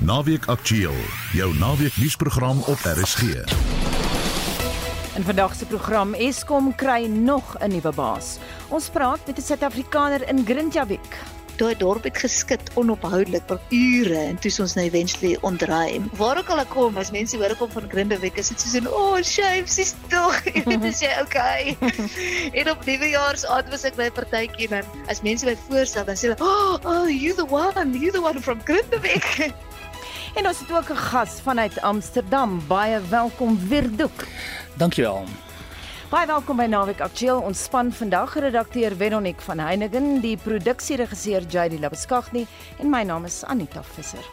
Naweek Aktueel, jou naweek nuusprogram op RSG. In vandag se program Eskom kry nog 'n nuwe baas. Ons praat met 'n Suid-Afrikaner in Grindavik. Daai dorp het geskit onophoudelik vir ure en toe ons nou eventually ontruim. Waar ook al ek kom, as mense hoor ek kom van Grindavik, is dit soos 'n oh, shame, sies tog. Weet as jy okay. en op nuwejaarsaand was ek by 'n partytjie en as mense my voorstel, dan sê hulle, "Oh, oh, you the one, you the one from Grindavik." En ons het ook 'n gas vanuit Amsterdam. Baie welkom Wirduk. Dankjewel. Baie welkom by Naweek Aktueel. Ons span vandag redakteur Veronique van Heiningen, die produksieregisseur JD Labuskaghni en my naam is Anita Visser.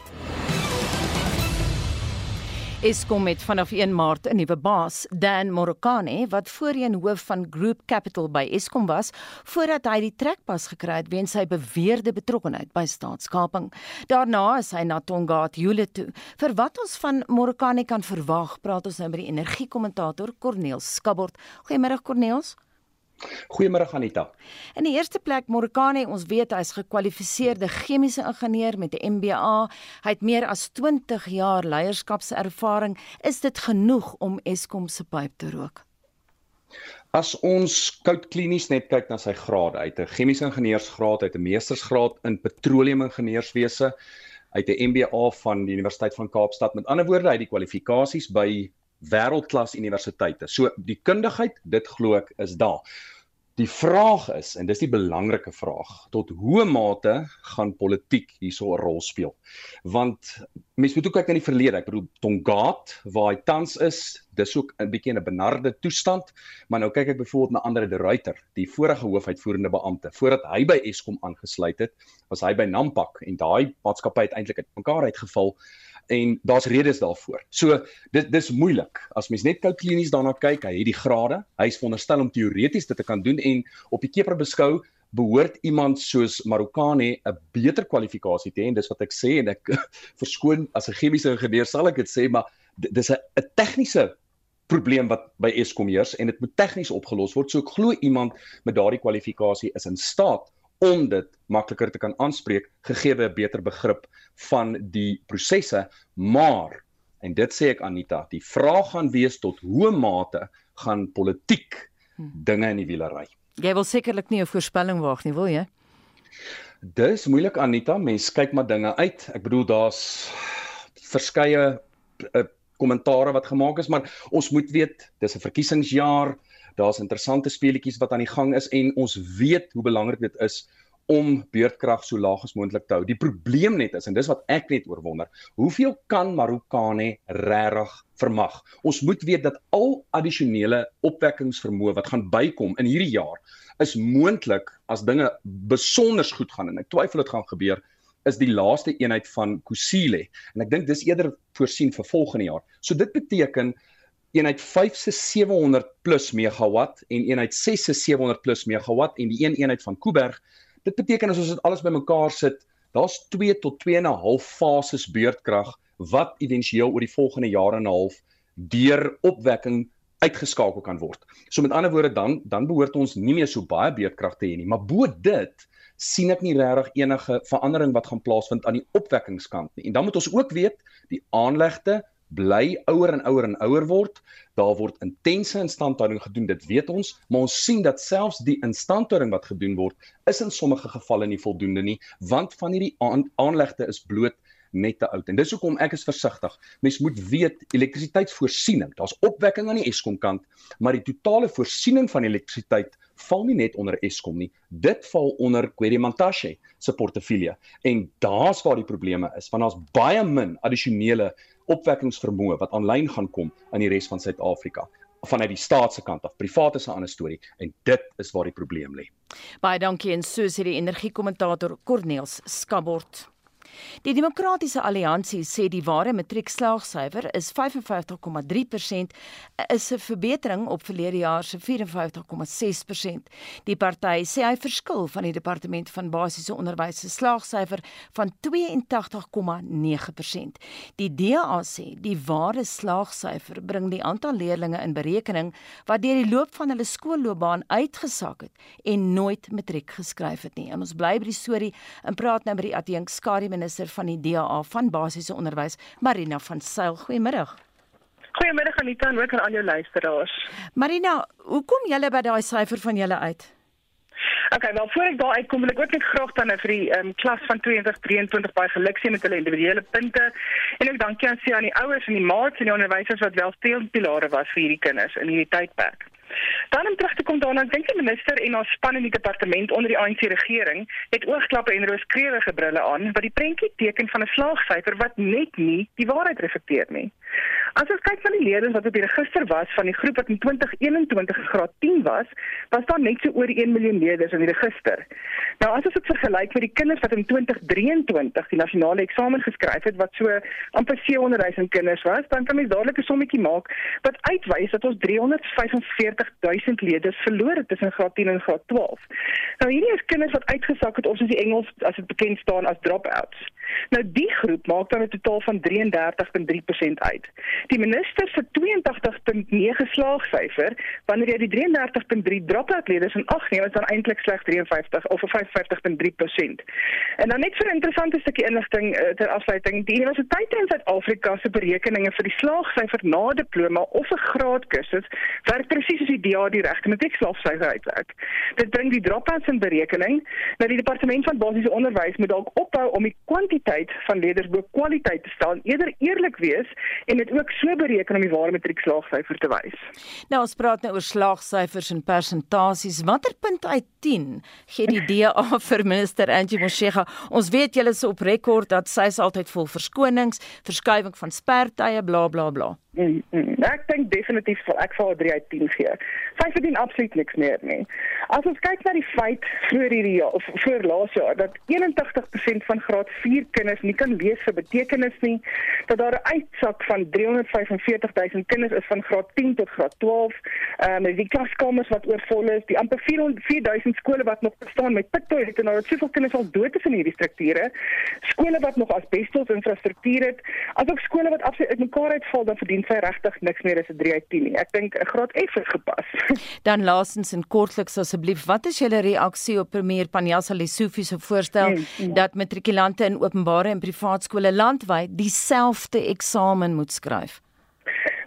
Eskom het vanaf 1 Maart 'n nuwe baas, Dan Morokane, wat voorheen hoof van Group Capital by Eskom was, voordat hy die trekpas gekry het weens sy beweerde betrokkeheid by staatskaping. Daarna is hy na Tongaat toe. Vir wat ons van Morokane kan verwag, praat ons nou met die energiekommentator Corneel Skabort. Goeiemôre Corneels. Goeiemôre Anita. In die eerste plek Morokane, ons weet hy's gekwalifiseerde chemiese ingenieur met 'n MBA. Hy het meer as 20 jaar leierskapservaring. Is dit genoeg om Eskom se pyp te rook? As ons koud klinies net kyk na sy grade, hy het 'n chemiese ingenieursgraad, hy het 'n meestersgraad in petroleumingenieurswese, hy het 'n MBA van die Universiteit van Kaapstad. Met ander woorde, hy het die kwalifikasies by wêreldklas universiteite. So die kundigheid, dit glo ek is daar. Die vraag is en dis die belangrike vraag, tot hoe mate gaan politiek hierso 'n rol speel? Want mense moet ook kyk na die verlede. Ek bedoel Tongaat waar hy tans is, dis ook 'n bietjie in 'n benarde toestand, maar nou kyk ek byvoorbeeld na Andre de Ruyter, die vorige hoofuitvoerende beampte. Voordat hy by Eskom aangesluit het, was hy by Nampak en daai maatskappy het eintlik uit mekaar uitgeval en daar's redes daarvoor. So dit dis moeilik. As mens net klinies daarna kyk, hy het die grade, hy is veronderstel om teoreties dit te kan doen en op die keper beskou behoort iemand soos Marokane 'n beter kwalifikasie te hê en dis wat ek sê en ek verskoon as 'n chemiese ingenieur sal ek dit sê maar dis 'n 'n tegniese probleem wat by Eskom heers en dit moet tegnies opgelos word. So ek glo iemand met daardie kwalifikasie is in staat om dit makliker te kan aanspreek gegee 'n beter begrip van die prosesse. Maar en dit sê ek Anita die vraag gaan wees tot hoe mate gaan politiek hm. dinge in die wiele ry? Jy wil sekerlik nie 'n voorspelling waag nie wil jy? Dis moeilik Anita. Mens kyk maar dinge uit. Ek bedoel daar's verskeie eh, kommentare wat gemaak is maar ons moet weet dis 'n verkiesingsjaar daar's interessante speletjies wat aan die gang is en ons weet hoe belangrik dit is om beurtkrag so laag as moontlik te hou. Die probleem net is en dis wat ek net oorwonder, hoeveel kan Marokane regtig vermag? Ons moet weet dat al addisionele opwekkingsvermoë wat gaan bykom in hierdie jaar is moontlik as dinge besonder goed gaan en ek twyfel dit gaan gebeur is die laaste eenheid van Kusile en ek dink dis eerder voorsien vir volgende jaar. So dit beteken eenheid 5 se 700 plus megawatt en eenheid 6 se 700 plus megawatt en die een eenheid van Kuiberg. Dit beteken as ons dit alles bymekaar sit, daar's 2 tot 2 en 'n half fases beurtkrag wat éventueel oor die volgende jaar en 'n half deur opwekking uitgeskakel kan word. So met ander woorde dan dan behoort ons nie meer so baie beurtkrag te hê nie, maar bo dit sien ek nie regtig enige verandering wat gaan plaasvind aan die opwekkingskant nie. En dan moet ons ook weet die aanlegte bly ouer en ouer en ouer word. Daar word intense instandhouding gedoen, dit weet ons, maar ons sien dat selfs die instandhouding wat gedoen word, is in sommige gevalle nie voldoende nie, want van hierdie aan, aanlegte is bloot net te oud. En dis hoekom ek is versigtig. Mens moet weet elektrisiteitsvoorsiening, daar's opwekking aan die Eskom kant, maar die totale voorsiening van elektrisiteit val nie net onder Eskom nie. Dit val onder Kwerimantashe se portefeulje. En daar's waar die probleme is, want daar's baie min addisionele opwekkingsvermoë wat aanlyn gaan kom aan die res van Suid-Afrika vanuit die staat se kant af. Private se 'n ander storie en dit is waar die probleem lê. Baie dankie en so sê die energiekommentator Corneels Skabort. Die Demokratiese Alliansie sê die ware matriekslaagsyfer is 55,3%, is 'n verbetering op verlede jaar se 54,6%. Die party sê hy verskil van die Departement van Basiese Onderwys se slaagsyfer van 82,9%. Die DA sê die ware slaagsyfer bring die aantal leerders in berekening wat deur die loop van hulle skoolloopbaan uitgesak het en nooit matriek geskryf het nie. En ons bly by die storie en praat nou met die adjunk Skadi minister van die DA van basiese onderwys, Marina van Sail. Goeiemiddag. Goeiemiddag Anita en ook aan al jou luisteraars. Marina, hoekom julle by daai syfer van julle uit? Okay, wel voor ek daar uitkom wil ek ook net graag dan vir die um, klas van 2023 baie geluk sê met hulle individuele punte en ook dankie aan se aan die ouers en die maats en die onderwysers wat wel steunpilare was vir hierdie kinders in hierdie tydperk. Dan om terug te kom daarna, dink die minister en haar span in die departement onder die ANC regering het oogklappe en rooskreurige brille aan wat die prentjie teken van 'n slaagsyfer wat net nie die waarheid reflekteer nie. As ons kyk na die leerders wat op die register was van die groep wat in 2021 graad 10 was, was daar net so oor 1 miljoen leerders in die register. Nou as ons dit vergelyk met die kinders wat in 2023 die nasionale eksamen geskryf het wat so amper 700 000 kinders was, dan kan mens dadelik 'n sommetjie maak wat uitwys dat ons 345 000 leerders verloor het tussen graad 10 en graad 12. Nou hierdie is kinders wat uitgesak het of soos die Engels as dit bekend staan as dropouts. Nou die groep maak dan 'n totaal van 33.3% uit. Die minister se 82.9 slaagsyfer wanneer jy die 33.3 dropout leerders in ag neem, is dan eintlik slegs 53 of 55.3%. En dan net vir 'n interessante stukkie inligting uh, ter afsluiting, die Universiteit in Suid-Afrika se berekeninge vir die slaagsyfer na diploma of 'n graadkursus werk presies soos die DA die regte matriekslaagsyfer uitwerk. Dit bring die dropouts in berekening. Nou die departement van basiese onderwys moet dalk ophou om die kwantiteit van leerders bo kwaliteit te stel en eerder eerlik wees en dit ook so bereken om die ware matriekslaagsyfer te wys. Nou ons praat nou oor slaagsyfers en persentasies. Watter punt uit 10 gee die DA vir minister Angie Motshega? Ons weet julle is op rekord dat sy is altyd vol verskonings, verskuiving van spertye, bla bla bla. Mm, mm. Ek dink definitief vir ek sal 3 uit 10 gee. Sy verdien absoluut niks meer nie. As ons kyk na die feit voor hierdie jaar of voor laas jaar dat 81% van graad 4 kinders nie kan lees vir betekenis nie, dat daar 'n uitsak van 345 000 kinders is van graad 10 tot graad 12, ehm um, die klaskamers wat oorvol is, die amper 400 4000 skole wat nog bestaan met pittoilette en daar het soveel kinders al dood is in hierdie strukture. Skole wat nog asbestos infrastruktuur het, asook skole wat absoluut uitmekaar uitval dan verdien sy regtig niks meer as 'n 3 uit 10 nie. Ek dink 'n graad F is gepas. Dan laastens en kortliks asseblief, wat is julle reaksie op premier Panjasa Lesofie se voorstel mm, mm. dat matrikulante in openbare en privaat skole landwyd dieselfde eksamen moet skryf?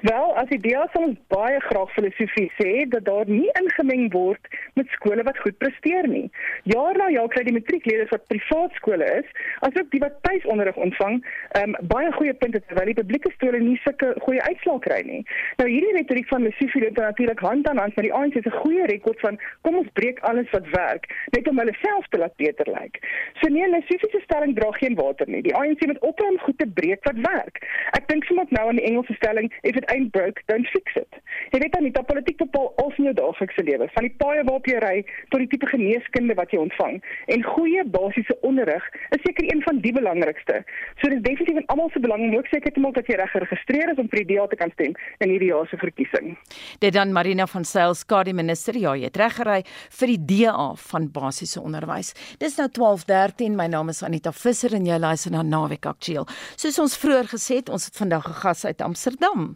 Wel, as die DEA sal ons baie graag filosofie sê dat daar nie ingemeng word met skole wat goed presteer nie. Jaar na jaar kry die matriekleerders wat privaat skole is, asook die wat tuisonderrig ontvang, um, baie goeie punte terwyl die publieke skole nie sulke goeie uitslae kry nie. Nou hierdie retoriek van Lesofie het natuurlik hand aan hand met die ANC se goeie rekord van kom ons breek alles wat werk, net om hulle self te laat beter lyk. So nee, Lesofie se stelling dra geen water nie. Die ANC moet ophou om goed te breek wat werk. Ek dink sommer nou aan die Engelse stelling, if it ain't broke, don't fix it. Jy weet dan nie dat politiek bepaal al van jou daaglikse lewe, van die paaie waarop jy ry tot die tipe geneeskunde wat jy ontvang. En goeie basiese onderrig is seker een van die belangrikste. So dis definitief in almal se belang om ook seker te maak dat jy reg geregistreer is om vir die DA te kan stem in hierdie jaar se verkiesing. Dit dan Marina van Sail, skadu minister, ja, jy het reg gery vir die DA van basiese onderwys. Dis nou 12:13. My naam is Anita Visser en jy luister na Naweek Aktueel. Soos ons vroeër gesê het, ons het vandag 'n gas uit Amsterdam.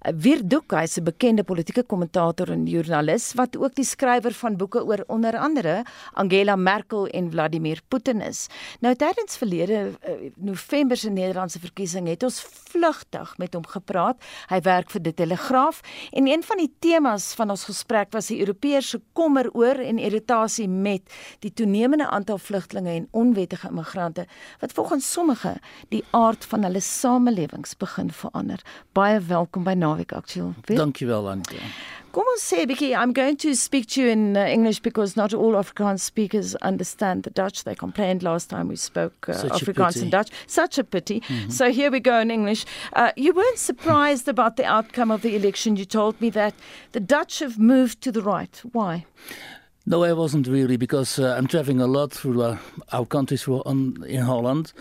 Wierduk, hy's 'n bekende politieke kommentator en joernalis wat ook die skrywer van boeke oor onder andere Angela Merkel en Vladimir Putin is. Nou tydens verlede uh, November se Nederlandse verkiesing het ons vlugtig met hom gepraat. Hy werk vir die Telegraaf en een van die temas van ons gesprek was die Europeërs se kommer oor en irritasie met die toenemende aantal vlugtlinge en onwettige immigrante wat volgens sommige die aard van hulle samelewings begin verander. Baie welkom by naweek aktueel. Dankjewel Anita. Kom ons sê bietjie I'm going to speak to you in uh, English because not all Afrikaans speakers understand the Dutch. They complained last time we spoke uh, Afrikaans and Dutch. Such a pity. Mm-hmm. So here we go in English. Uh, you weren't surprised about the outcome of the election. You told me that the Dutch have moved to the right. Why? No, I wasn't really because uh, I'm traveling a lot through uh, our countries on, in Holland,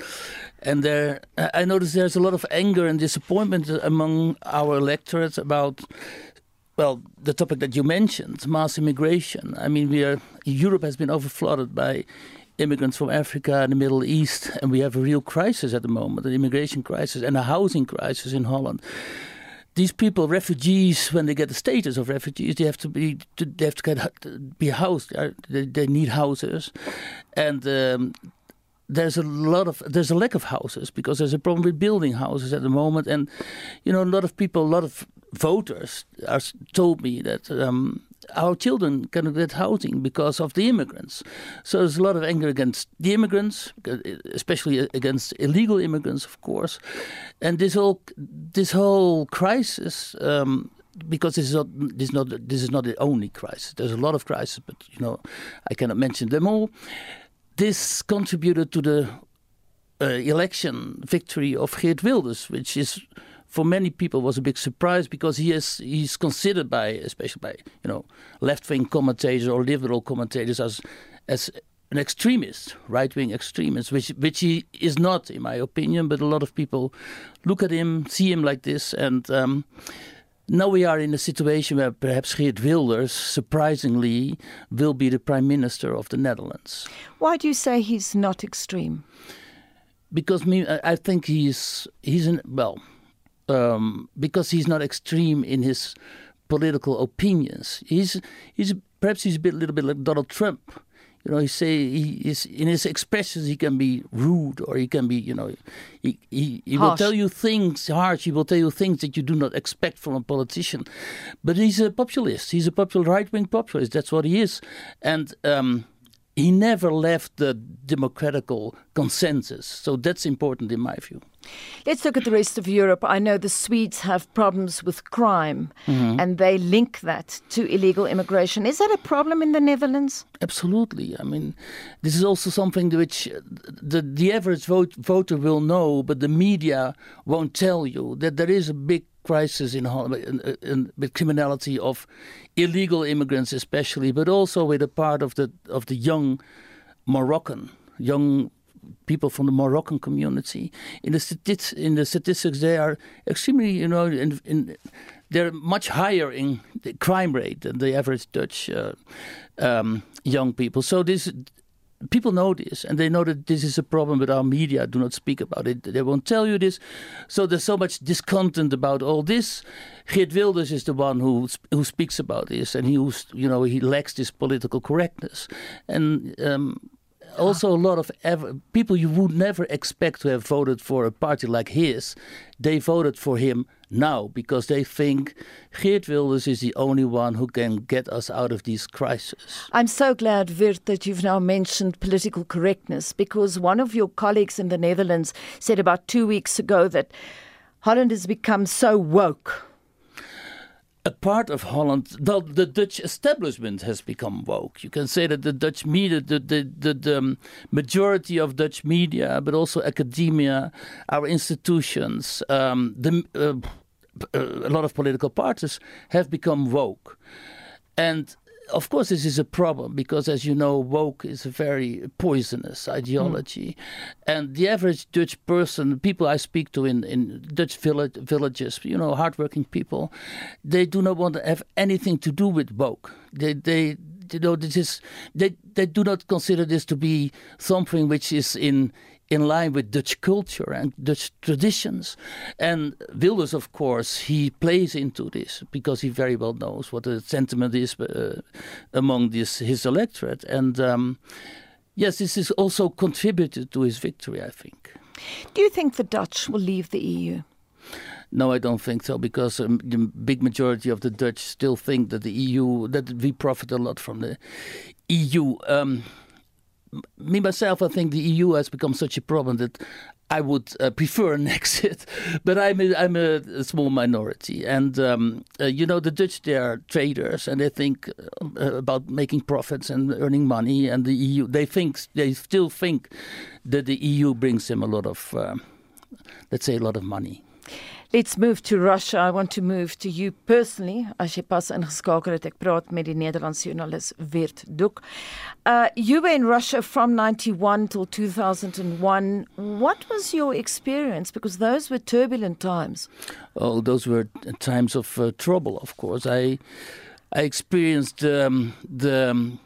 and there I noticed there's a lot of anger and disappointment among our electorates about. Well, the topic that you mentioned, mass immigration. I mean, we are Europe has been overflooded by immigrants from Africa and the Middle East, and we have a real crisis at the moment, an immigration crisis and a housing crisis in Holland these people, refugees, when they get the status of refugees, they have to be they have to get be housed. They, they need houses, and um, there's a lot of there's a lack of houses because there's a problem with building houses at the moment, and you know a lot of people, a lot of voters, are told me that. Um, our children cannot get housing because of the immigrants. So there's a lot of anger against the immigrants, especially against illegal immigrants, of course. And this whole this whole crisis um, because this is not this is not this is not the only crisis. There's a lot of crises, but you know, I cannot mention them all. This contributed to the uh, election victory of Geert Wilders, which is for many people was a big surprise because he is he's considered by especially by you know left wing commentators or liberal commentators as as an extremist, right wing extremist, which which he is not, in my opinion. But a lot of people look at him, see him like this, and. Um, now we are in a situation where perhaps Geert Wilders, surprisingly, will be the Prime Minister of the Netherlands. Why do you say he's not extreme? Because me, I think he's he's in well, um, because he's not extreme in his political opinions. He's he's perhaps he's a bit, little bit like Donald Trump you know, he say he is in his expressions he can be rude or he can be, you know, he he, he will tell you things harsh. He will tell you things that you do not expect from a politician. But he's a populist. He's a popular right wing populist. That's what he is, and. Um, he never left the democratical consensus. So that's important in my view. Let's look at the rest of Europe. I know the Swedes have problems with crime mm-hmm. and they link that to illegal immigration. Is that a problem in the Netherlands? Absolutely. I mean, this is also something which the, the average vote, voter will know, but the media won't tell you that there is a big crisis in, in, in, with criminality of illegal immigrants, especially, but also with a part of the of the young Moroccan young people from the Moroccan community. In the statistics, in the statistics, they are extremely, you know, in, in, they're much higher in the crime rate than the average Dutch uh, um, young people. So this people know this and they know that this is a problem but our media. Do not speak about it. They won't tell you this. So there's so much discontent about all this. Geert Wilders is the one who who speaks about this and he you know he lacks this political correctness. And um, also a lot of ever, people you would never expect to have voted for a party like his, they voted for him now because they think Geert Wilders is the only one who can get us out of these crises. I'm so glad, Wirt, that you've now mentioned political correctness because one of your colleagues in the Netherlands said about two weeks ago that Holland has become so woke a part of Holland, the, Dutch establishment has become woke. You can say that the Dutch media, the, the, the, the um, majority of Dutch media, but also academia, our institutions, um, the, uh, a lot of political parties have become woke. And of course, this is a problem because, as you know, woke is a very poisonous ideology. Mm. And the average Dutch person, people I speak to in, in Dutch village, villages, you know, hardworking people, they do not want to have anything to do with woke. They, they, you know, this is, they, they do not consider this to be something which is in in line with Dutch culture and Dutch traditions. And Wilders, of course, he plays into this because he very well knows what the sentiment is uh, among this, his electorate. And um, yes, this is also contributed to his victory, I think. Do you think the Dutch will leave the EU? No, I don't think so because um, the big majority of the Dutch still think that the EU that we profit a lot from the EU. Um, me myself, I think the EU has become such a problem that I would uh, prefer an exit, but I'm a, I'm a, a small minority, and um, uh, you know the Dutch they are traders and they think uh, about making profits and earning money, and the EU they think they still think that the EU brings them a lot of, um, let's say, a lot of money. Let's move to Russia. I want to move to you personally. As jy pas ingeskakel het, ek praat met die Nederlandse joernalis Wirt Duk. Uh you were in Russia from 91 till 2001. What was your experience because those were turbulent times? Oh, those were times of uh, trouble, of course. I I experienced um, the um,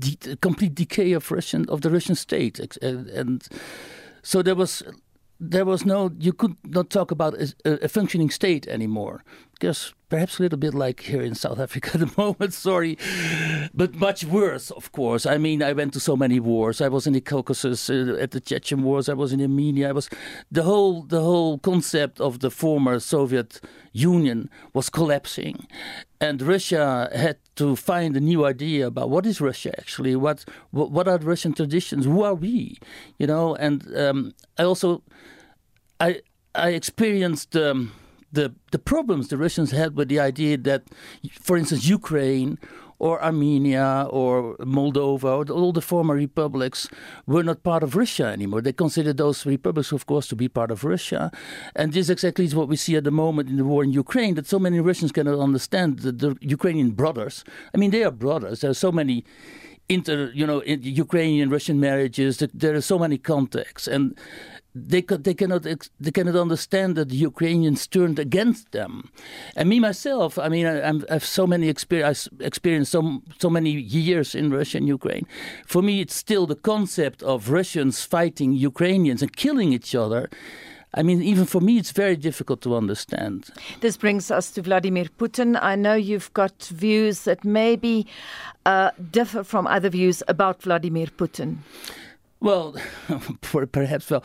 the complete decay of Russian of the Russian state and, and so there was there was no you could not talk about a, a, functioning state anymore because perhaps a little bit like here in South Africa at the moment, sorry, but much worse, of course. I mean, I went to so many wars. I was in the Caucasus uh, at the Chechen wars. I was in Armenia. I was the whole the whole concept of the former Soviet Union was collapsing, and Russia had to find a new idea about what is Russia actually, what what, what are Russian traditions, who are we, you know. And um, I also I I experienced. Um, the the problems the Russians had with the idea that, for instance, Ukraine or Armenia or Moldova, or all the former republics were not part of Russia anymore. They considered those republics, of course, to be part of Russia. And this exactly is what we see at the moment in the war in Ukraine, that so many Russians cannot understand the, the Ukrainian brothers. I mean, they are brothers. There are so many inter, you know, Ukrainian Russian marriages. There are so many contacts. And they could, they cannot they cannot understand that the Ukrainians turned against them, and me myself. I mean, I, I have so many experience experienced so so many years in Russia and Ukraine. For me, it's still the concept of Russians fighting Ukrainians and killing each other. I mean, even for me, it's very difficult to understand. This brings us to Vladimir Putin. I know you've got views that maybe uh, differ from other views about Vladimir Putin. Well, perhaps well.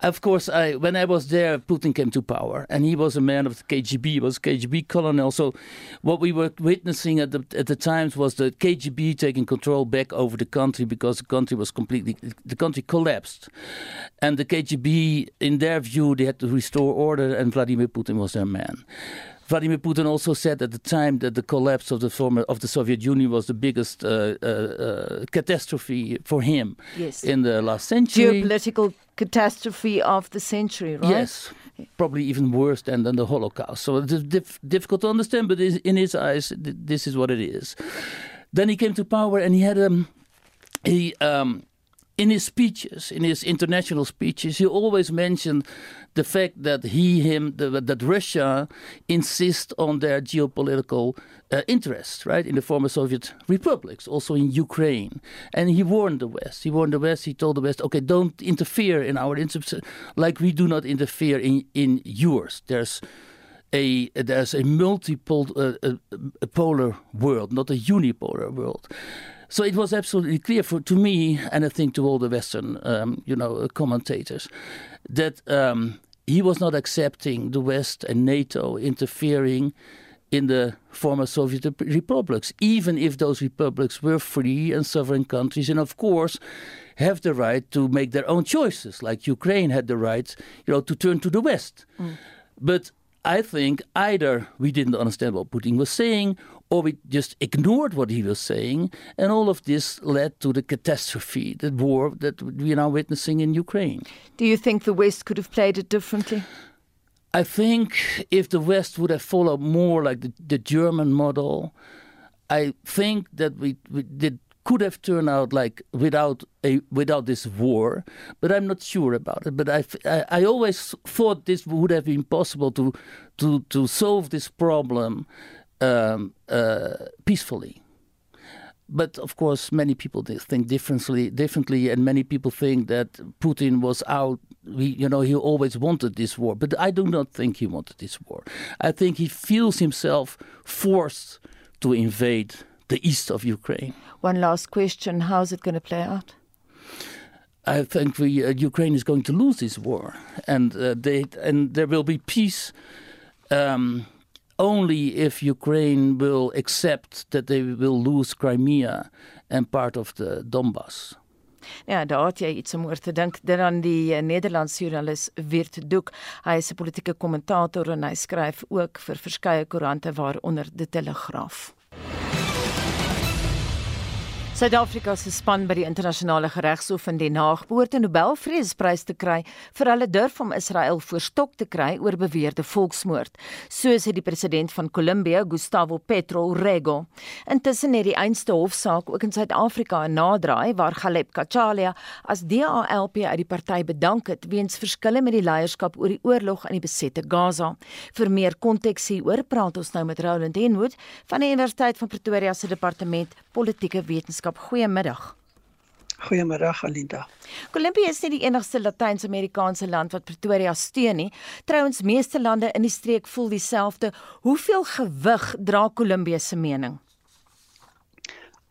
Of course, I when I was there, Putin came to power, and he was a man of the KGB. He was KGB colonel. So, what we were witnessing at the at the times was the KGB taking control back over the country because the country was completely the country collapsed, and the KGB, in their view, they had to restore order, and Vladimir Putin was their man. Vladimir Putin also said at the time that the collapse of the former of the Soviet Union was the biggest uh, uh, uh, catastrophe for him yes. in the last century. Geopolitical catastrophe of the century, right? Yes, probably even worse than, than the Holocaust. So it's diff- difficult to understand, but in his eyes, this is what it is. Then he came to power, and he had um, he um, in his speeches, in his international speeches, he always mentioned the fact that he, him, the, that Russia insists on their geopolitical uh, interests, right, in the former Soviet republics, also in Ukraine. And he warned the West. He warned the West. He told the West, okay, don't interfere in our interests, like we do not interfere in in yours. There's a there's a multipolar uh, a polar world, not a unipolar world. So it was absolutely clear for to me, and I think to all the Western, um, you know, commentators, that um, he was not accepting the West and NATO interfering in the former Soviet republics, even if those republics were free and sovereign countries, and of course have the right to make their own choices, like Ukraine had the right, you know, to turn to the West. Mm. But I think either we didn't understand what Putin was saying, or we just ignored what he was saying, and all of this led to the catastrophe, the war that we are now witnessing in Ukraine. Do you think the West could have played it differently? I think if the West would have followed more like the, the German model, I think that we, we did could have turned out like without a without this war, but I'm not sure about it. But I, I, I always thought this would have been possible to to to solve this problem um, uh, peacefully. But of course, many people think differently. Differently, and many people think that Putin was out. We, you know, he always wanted this war, but I do not think he wanted this war. I think he feels himself forced to invade the east of Ukraine. One last question: How is it going to play out? I think we, uh, Ukraine is going to lose this war, and uh, they and there will be peace um, only if Ukraine will accept that they will lose Crimea and part of the Donbass. Ja, daar het jy iets om oor te dink. Dit aan die uh, Nederlandse joernalis Wirt Doek. Hy is 'n politieke kommentator en hy skryf ook vir verskeie koerante waaronder Die Telegraaf. Suid-Afrika se span by die internasionale geregshof in Den Haag behoort 'n Nobelvreesprys te kry vir hulle durf om Israel voorstok te kry oor beweerde volksmoord, soos het die president van Kolumbia, Gustavo Petro Rego. Intussen het die einste hofsaak ook in Suid-Afrika 'n naderdraai waar Galeb Kachalia as DALP uit die party bedank het weens verskille met die leierskap oor die oorlog in die besette Gaza. Vir meer konteks hieroor praat ons nou met Roland Henwood van die Universiteit van Pretoria se departement politieke wetenskap. Goeiemiddag. Goeiemôre Alinda. Kolumbie is nie die enigste Latyns-Amerikaanse land wat Pretoria steun nie. Trouwens meeste lande in die streek voel dieselfde. Hoeveel gewig dra Kolumbie se mening?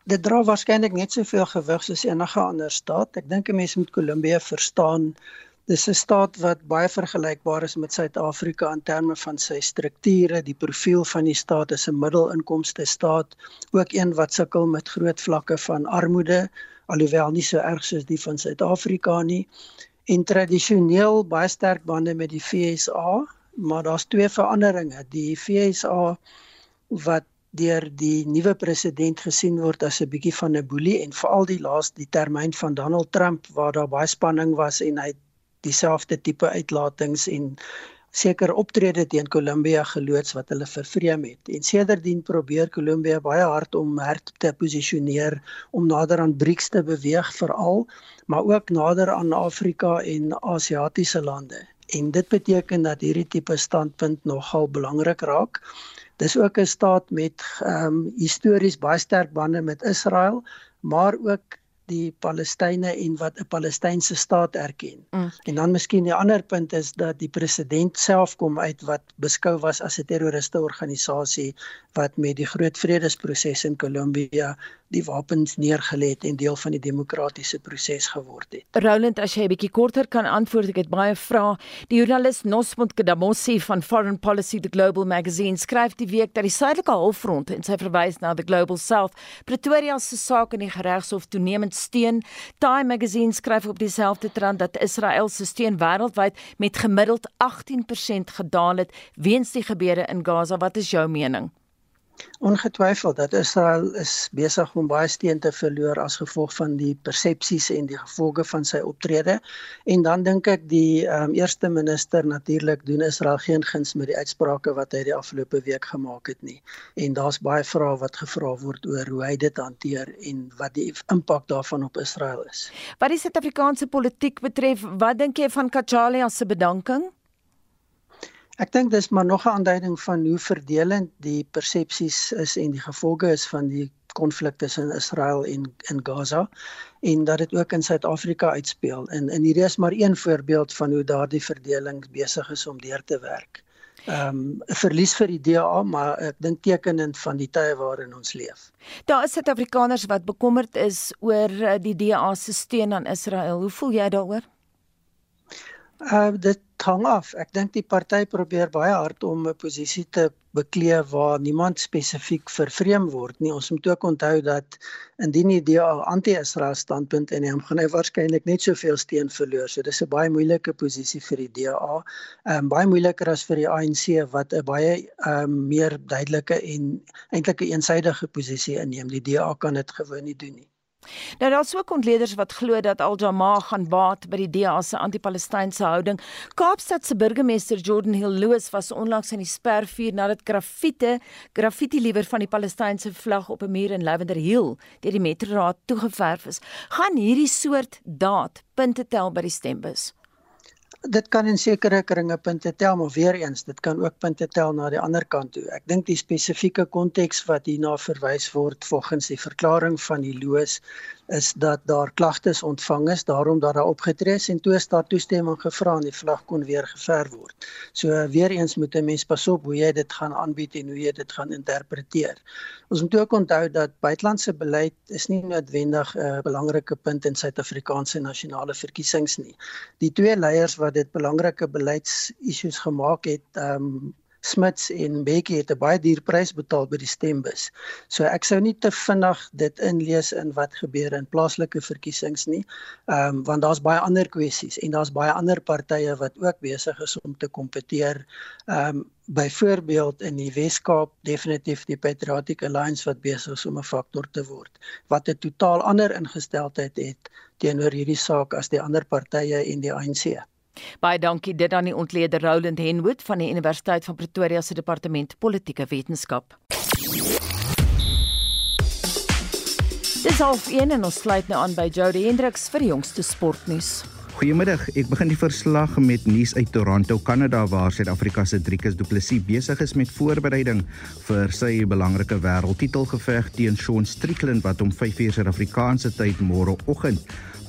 Dit dra waarskynlik net soveel gewig soos enige ander staat. Ek dink 'n mens moet Kolumbie verstaan Dis 'n staat wat baie vergelykbaar is met Suid-Afrika in terme van sy strukture, die profiel van die staat is 'n middelinkomste staat, ook een wat sukkel met groot vlakke van armoede, alhoewel nie so erg soos die van Suid-Afrika nie. En tradisioneel baie sterk bande met die FSA, maar daar's twee veranderinge. Die FSA wat deur die nuwe president gesien word as 'n bietjie van 'n boelie en veral die laaste die termyn van Donald Trump waar daar baie spanning was en hy dieselfde tipe uitlatings en seker optrede teen Kolumbia geloods wat hulle vervreem het. En sedertdien probeer Kolumbia baie hard om her te posisioneer om nader aan BRICS te beweeg veral, maar ook nader aan Afrika en Asiatiese lande. En dit beteken dat hierdie tipe standpunt nogal belangrik raak. Dis ook 'n staat met ehm um, histories baie sterk bande met Israel, maar ook die Palestynë en wat 'n Palestynse staat erken. Mm. En dan miskien die ander punt is dat die president self kom uit wat beskou was as 'n terroriste organisasie wat met die groot vredesproses in Kolumbia die wapens neergelê het en deel van die demokratiese proses geword het. Roland, as jy 'n bietjie korter kan antwoord, ek het baie vrae. Die joernalis Nosmond Kedamossi van Foreign Policy the Global Magazine skryf die week dat die suidelike halfrond en sy verwys na the Global South Pretoria se saak in die regshof toenemend steun. Time Magazine skryf op dieselfde trant dat Israel se steun wêreldwyd met gemiddeld 18% gedaal het weens die gebeure in Gaza. Wat is jou mening? Ongetwyfeld dat Israel is besig om baie steun te verloor as gevolg van die persepsies en die gevolge van sy optrede. En dan dink ek die um, eerste minister natuurlik doen Israel geen guns met die uitsprake wat hy die afgelope week gemaak het nie. En daar's baie vrae wat gevra word oor hoe hy dit hanteer en wat die impak daarvan op Israel is. Wat die Suid-Afrikaanse politiek betref, wat dink jy van Kachalia se bedanking? Ek dink dis maar nog 'n aanduiding van hoe verdelend die persepsies is en die gevolge is van die konflik tussen Israel en in Gaza en dat dit ook in Suid-Afrika uitspeel. En en hierdie is maar een voorbeeld van hoe daardie verdeling besig is om deur te werk. Ehm um, 'n verlies vir die DA, maar ek dink tekenend van die tye waarin ons leef. Daar is Suid-Afrikaners wat bekommerd is oor eh, die DA se steun aan Israel. Hoe voel jy daaroor? Uh dit hang af. Ek dink die party probeer baie hard om 'n posisie te beklee waar niemand spesifiek vervreem word nie. Ons moet ook onthou dat indien die DA anti-Israel standpunt inneem, gaan hy waarskynlik net soveel steun verloor. So dis 'n baie moeilike posisie vir die DA. Ehm um, baie moeiliker as vir die ANC wat 'n baie ehm um, meer duidelike en eintlik 'n eensidedige posisie inneem. Die DA kan dit gewoon nie doen nie. Nou daar's ook ontleeders wat glo dat Al-Jamaa gaan baat by die DA se anti-Palestynse houding. Kaapstad se burgemeester Jordan Hill Lewis was onlangs in die spervuur nadat graffite, graffiti liewer van die Palestynse vlag op 'n muur in Lavender Hill deur die metroraad toegeverf is. Gaan hierdie soort daad punte tel by die stembus? Dit kan in sekere kringe punte tel, maar weer eens, dit kan ook punte tel na die ander kant toe. Ek dink die spesifieke konteks wat hierna verwys word volgens die verklaring van die loos is dat daar klagtes ontvang is daarom dat daar opgetree is en toe is daar toestemming gevra en die vlag kon weer geverf word. So weer eens moet 'n mens pas op hoe jy dit gaan aanbied en hoe jy dit gaan interpreteer. Ons moet ook onthou dat buitelandse beleid is nie noodwendig 'n uh, belangrike punt in Suid-Afrikaanse nasionale verkiesings nie. Die twee leiers wat dit belangrike beleidsissues gemaak het, um, Smits en Bekkie het 'n baie duur prys betaal by die stembus. So ek sou nie te vinnig dit inlees in wat gebeur in plaaslike verkiesings nie. Ehm um, want daar's baie ander kwessies en daar's baie ander partye wat ook besig is om te kompeteer. Ehm um, byvoorbeeld in die Wes-Kaap definitief die Patriotic Alliance wat besig is om 'n faktor te word wat 'n totaal ander ingesteldheid het teenoor hierdie saak as die ander partye en die ANC. Baie dankie dit aan die ontleder Roland Henwood van die Universiteit van Pretoria se departement politieke wetenskap. Dis half 1 en ons sluit nou aan by Jody Hendriks vir die jongste sportnuus. Goeiemiddag. Ek begin die verslag met nuus uit Toronto, Kanada waar Suid-Afrika se Driekus Du Plessis besig is met voorbereiding vir sy belangrike wêreldtitelgeveg teen Sean Strickland wat om 5:00 Suid-Afrikaanse tyd môreoggend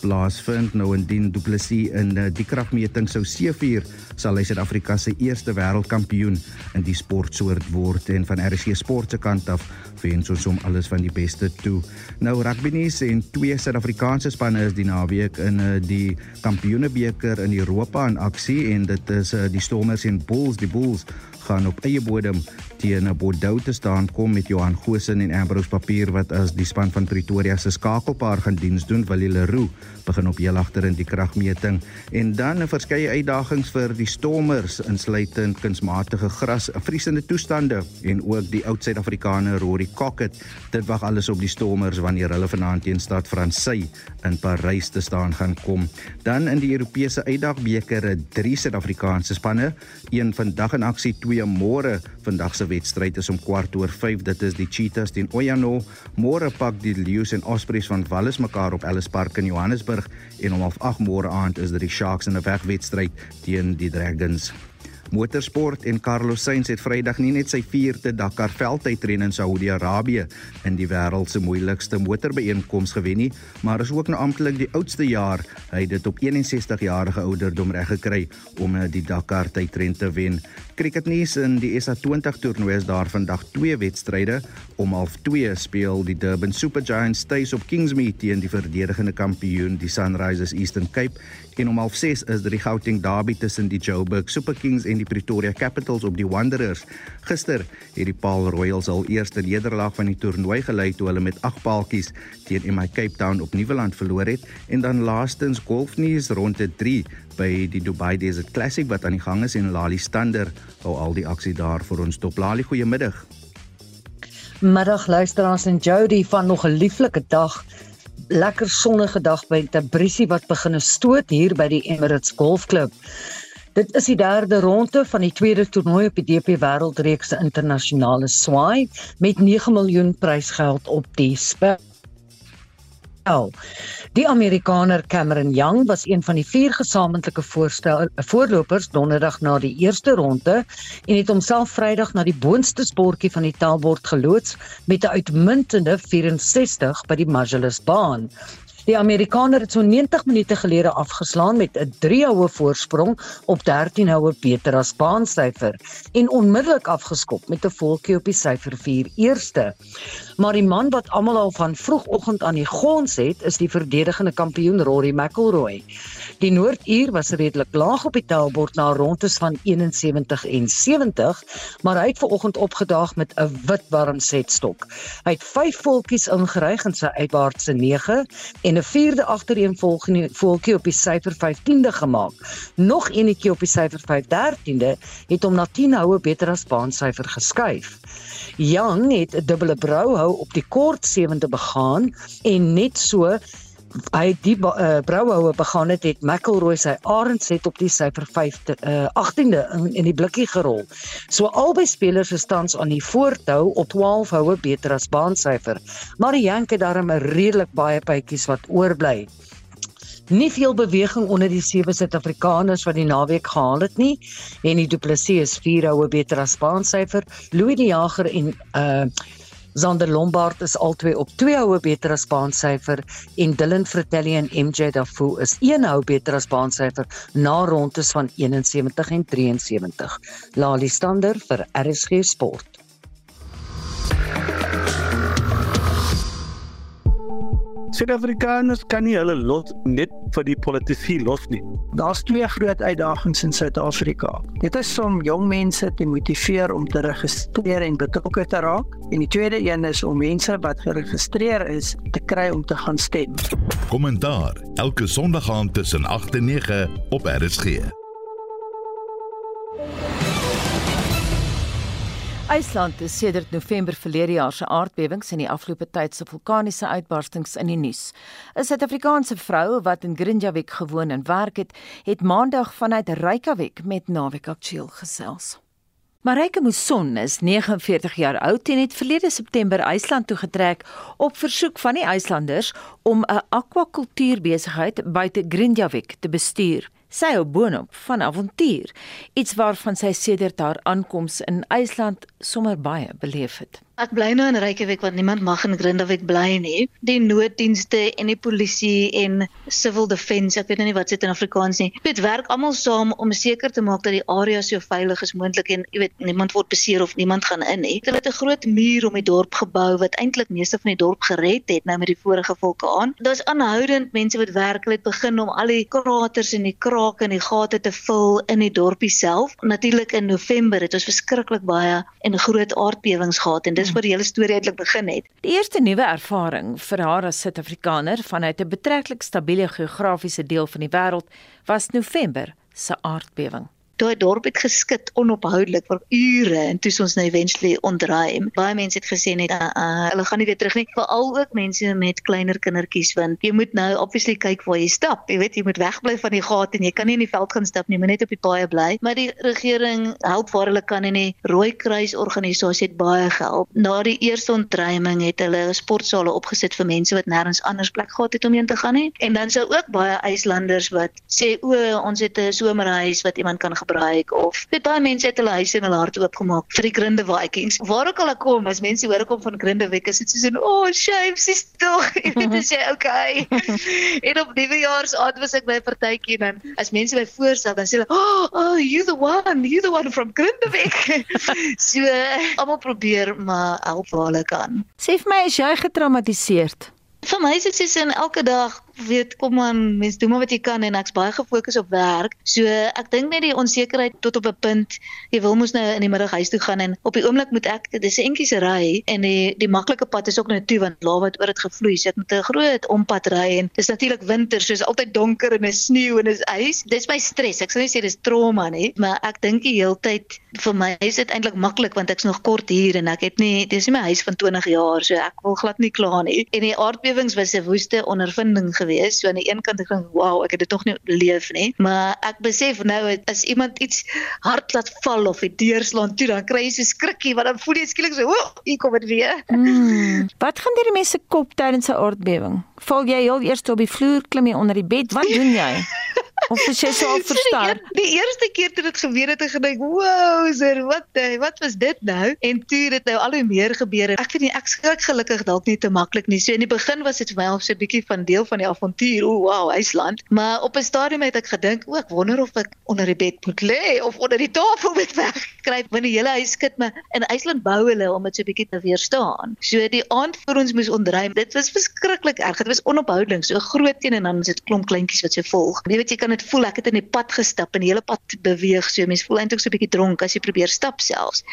plaasvind. Nou indien Du Plessis in uh, die kragmeting sou seëvier, sal hy Suid-Afrika se eerste wêreldkampioen in die sportsoort word en van RC Sport se kant af wens ons hom alles van die beste toe. Nou rugby nuus en twee Suid-Afrikaanse spanne is die naweek in uh, die Kampioenebeker in Europa in aksie en dit is uh, die Stormers en Bulls, die Bulls gaan op eie bodem teen Bordeaux te staan kom met Johan Goosen en Ambrose Papier wat as die span van Pretoria se skakelpaar gaan diens doen wil hulle Leroux begin op heel agter in die kragmeting. En dan 'n verskeie uitdagings vir die Stormers insluitend kunsmatige gras, vriesende toestande en ook die oud Suid-Afrikaner Rory Cockett. Dit wag alles op die Stormers wanneer hulle vanaand teen Stad Fransy in Parys te staan gaan kom. Dan in die Europese uitdagbeker drie Suid-Afrikaanse spanne een vandag in aksie twee môre vandag se wedstryd is om kwart oor 5. Dit is die Cheetahs teen Oyano. Môre pak die Lions en Ospreys van Wallis mekaar op Ellis Park in Johannesburg en om 8 môre aand is dit die Sharks in 'n wegwedstryd teen die Dragons. Motorsport en Carlos Sainz het Vrydag nie net sy 4de Dakar veldtydren in Saudi-Arabië in die wêreld se moeilikste motorbeeenkoms gewen nie, maar is ook nou amptelik die oudste jaar hy het dit op 61 jarige ouderdom reg gekry om eh, die Dakar tydren te wen. Cricketnuus in die SA20 toernooi is daar vandag twee wedstryde. Om 0.2 speel die Durban Super Giants tuis op Kingsmead teen die verdedigende kampioen die Sunrisers Eastern Cape en om 0.6 is dit die Gauteng Derby tussen die Joburg Super Kings en die Pretoria Capitals op die Wanderers. Gister het die Paul Royals al eerste nederlaag van die toernooi gelei toe hulle met 8 paaltjies teen MI Cape Town op Nieuweland verloor het en dan laastens golfnuus ronde 3 by die Dubai Desert Classic wat aan die gang is en Lali Stander hou al die aksie daar vir ons top. Lali, goeiemiddag. Middag luisteraars en Jody van nog 'n lieflike dag. Lekker sonnige dag by Tabrisi wat begin stoot hier by die Emirates Golfklub. Dit is die derde ronde van die tweede toernooi op die DP Wêreldreeks se internasionale swaai met 9 miljoen prysgeld op die spel. El. Die Amerikaner Cameron Young was een van die vier gesamentlike voorstel voorlopers donderdag na die eerste ronde en het homself Vrydag na die boonste sportjie van die taalbord geloods met 'n uitmuntende 64 by die Marcellus baan. Die Amerikaner het so 90 minute gelede afgeslaan met 'n 3 houe voorsprong op 13 houe beter as baansyfer en onmiddellik afgeskop met 'n volkie op die syfer 4 eerste. Maar die man wat almal al van vroegoggend aan die gons het, is die verdedigende kampioen Rory McIlroy. Die Noorduur was redelik laag op die tellbord na rondes van 71 en 70, maar hy het vanoggend opgedaag met 'n wit warm setstok. Hy het 5 volkies ingeryg in sy uitwaartse 9 en en 'n vierde agtereenvolgende voeltjie op die syfer 15de gemaak. Nog eenetjie op die syfer 513de het hom na 10 houe beter as baansyfer geskuif. Young het 'n dubbele brouhou op die kort sewende begaan en net so hy die uh, brouhoue begaan het het McElroy sy Arends het op die syfer 5 uh, 18de in, in die blikkie gerol. So albei spelers is tans aan die voortou op 12 houe beter as baansyfer. Maar die Yank het daarom 'n redelik baie pypies wat oorbly. Nie veel beweging onder die sewe Suid-Afrikaners wat die naweek gehaal het nie. En die Du Plessis is 4 houe beter as baansyfer. Louis die Jager en uh Zander Lombard is albei op 2 houe beter as baansyfer en Dylan Fratelli en MJ Dafu is 1 hou beter as baansyfer na rondes van 71 en 73. Lali Stander vir RSG Sport. Suid-Afrikaners kan nie hulle lot net vir die politici los nie. Daar's twee groot uitdagings in Suid-Afrika. Dit is om jong mense te motiveer om te registreer en betrokke te raak, en die tweede een is om mense wat geregistreer is te kry om te gaan stem. Kommentaar elke Sondag aand tussen 8 en 9 op RSG. IJsland het sedert November verlede jaar se aardbewings en die afgelope tyd se vulkaniese uitbarstings in die nuus. 'n Suid-Afrikaanse vrou wat in Grindavik gewoon en werk het, het Maandag vanuit Reykjavik met Naweek Aktueel gesels. Mareike Muson is 49 jaar oud en het verlede September IJsland toe getrek op versoek van die IJslanders om 'n akwakultuurbesigheid buite Grindavik te bestuur. Sy hou boonop van avontuur, iets waarvan sy sedert haar aankoms in IJsland sommer baie beleef het. Ek bly nou in Reykjavik want niemand mag in Grindavik bly nie. Die nooddienste en die polisie en civil defence, ek weet nou nie wat dit in Afrikaans nie. Dit werk almal saam om seker te maak dat die area so veilig as moontlik en jy weet niemand word beseer of niemand gaan in nie. Hulle het 'n groot muur om die dorp gebou wat eintlik meeste van die dorp gered het nou met die vorige vulkaan. Daar's aanhoudend mense wat werk, hulle het begin om al die kraters en die krake en die gate te vul in die dorpie self. Natuurlik in November het ons verskriklik baie en groot aardbewings gehad en dis waar die hele storie eintlik begin het. Die eerste nuwe ervaring vir haar as Suid-Afrikaner vanuit 'n betreklik stabiele geografiese deel van die wêreld was November se aardbewing. Daai dorp het geskit onophoudelik vir ure en toe ons nou eventually ontruim. Baie mense het gesê net uh, uh, hulle gaan nie weer terug nie. Veral ook mense met kleiner kindertjies want jy moet nou obviously kyk waar jy stap. Jy weet jy moet wegbly van die gate en jy kan nie in die veld gaan stap nie, moet net op die paaie bly. Maar die regering help waar hulle kan en die Rooikruis organisasie het baie gehelp. Na die eerste ontruiming het hulle sportsale opgesit vir mense wat nêrens anders plek gehad het om heen te gaan nie. En dan sou ook baie IJslanders wat sê o, ons het 'n somerhuis wat iemand kan gebruik of dit baie mense het hulle huise en hulle harte oopgemaak vir die Grinde Vikings. Waar ook al ek kom, as mense hoor ek kom van Grindewek, is dit soos 'n oh, shame, sis tog. Weet as jy okay. en op nuwejaarsaand was ek by 'n partytjie en dan as mense my voorstel, dan sê hulle, "Oh, oh you the one, you the one from Grindewek." so almal probeer maar help waar hulle kan. Sê vir my, is jy getraumatiseerd? Vir my is dit soos in elke dag weet kom aan mens doen maar wat jy kan en ek's baie gefokus op werk. So ek dink net die onsekerheid tot op 'n punt. Jy wil mos nou in die middag huis toe gaan en op die oomblik moet ek dis 'n entjie se ry en die die maklike pad is ook nou toe want lawa het oor dit gevloei. So ek moet 'n groot ompad ry en dis natuurlik winter, so is altyd donker en is sneeu en is ys. Dis my stres. Ek sal nie sê dis trauma nie, maar ek dink die heeltyd vir my is dit eintlik maklik want ek's nog kort hier en ek het nie dis nie my huis van 20 jaar, so ek wil glad nie kla nie. En die aardbewings was 'n woeste ondervinding gewees. So aan die een kant ek dink, "Wow, ek het dit nog nie beleef nie." Maar ek besef nou as iemand iets hard laat val of die deur slaan toe, dan kry jy so skrikkie want dan voel jy skielik so, "O, hier kom dit weer." Hmm. Wat gaan deur die mense kop tydens 'n aardbewing? Val jy heel eers op die vloer, klim jy onder die bed? Wat doen jy? Of as jy so verstaan. Die, die eerste keer toe dit gebeur het, ek gedink, "Wow, sir, wat wat was dit nou?" En toe dit nou al hoe meer gebeur het. Ek weet nie ek skrik gelukkig dalk nie te maklik nie. So in die begin was dit vir my al so 'n bietjie van deel van die avontuur. O, wow, IJsland. Maar op 'n stadium het ek gedink, "O, ek wonder of ek onder die bed moet lê of onder die tafel moet wegkruip want die hele huis skud my. In IJsland bou hulle om dit so 'n bietjie te weerstaan. So die aand voor ons moes ontruim, dit was verskriklik erg. Dit was onophoudelik, so groot teen en dan is dit klomp kleintjies wat so volg. Jy weet jy kan dit voel ek het in die pad gestap en die hele pad beweeg so mense voel eintlik so 'n bietjie dronk as jy probeer stap selfs.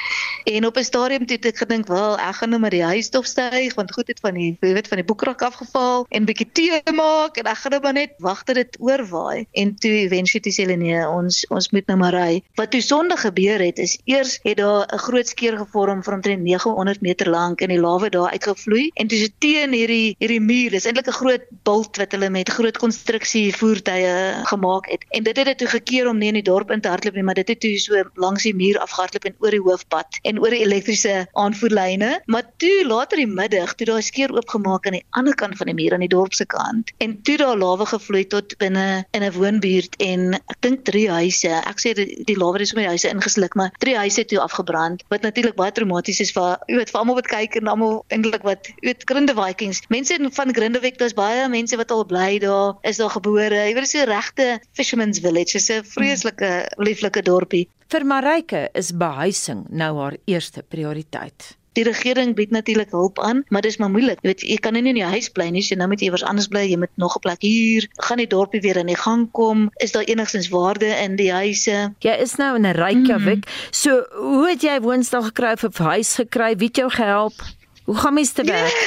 En op 'n stadium toe het ek gedink wel ek gaan nou maar die huis stofsuig want goed het van die jy weet van die boekrak afgeval en bietjie tee maak en ek gaan nou maar net wag dat dit oorwaai. En toe eventually toe sê hulle nee ons ons moet nou maar ry. Wat toe sonde gebeur het is eers het daar 'n groot skeur gevorm van omtrent 900 meter lank en die lawe daar uitgevloei. En toe se teen hierdie hierdie muur dis eintlik 'n groot bult wat hulle met groot konstruksie voertuie gemaak het En dit het dit toe gekeer om nie in die dorp in te hardloop nie, maar dit het toe so langs die muur afgehardloop en oor die hoofpad en oor die elektriese aanvoerlyne. Maar toe later die middag, toe daar skeur oopgemaak aan die ander kant van die muur aan die dorp se kant en toe daar lawe gevloei tot binne in 'n woonbuurt en ek dink drie huise. Ek sê die, die lawe het sommer die huise ingesluk, maar drie huise toe afgebrand wat natuurlik baie traumaties is vir jy weet vir almal wat kyk en almal eintlik wat jy weet Grinde Vikings. Mense van Grindewek, daar's baie mense wat al bly daar, is daar gebore. Jy weet so regte Fisherman's Village is 'n vreeslike lieflike dorpie. Vir Marike is behuising nou haar eerste prioriteit. Die regering bied natuurlik hulp aan, maar dis maar moeilik. Jy weet, jy kan nie in jou huis bly nie, so nou moet jy iewers anders bly. Jy moet nog 'n plek huur. Gaan die dorpie weer in die gang kom? Is daar enigstens waarde in die huise? Jy is nou in 'n Reykjavik. Mm. So, hoe het jy woonstel gekry of 'n huis gekry? Wie het jou gehelp? Hoe gaan mens te werk?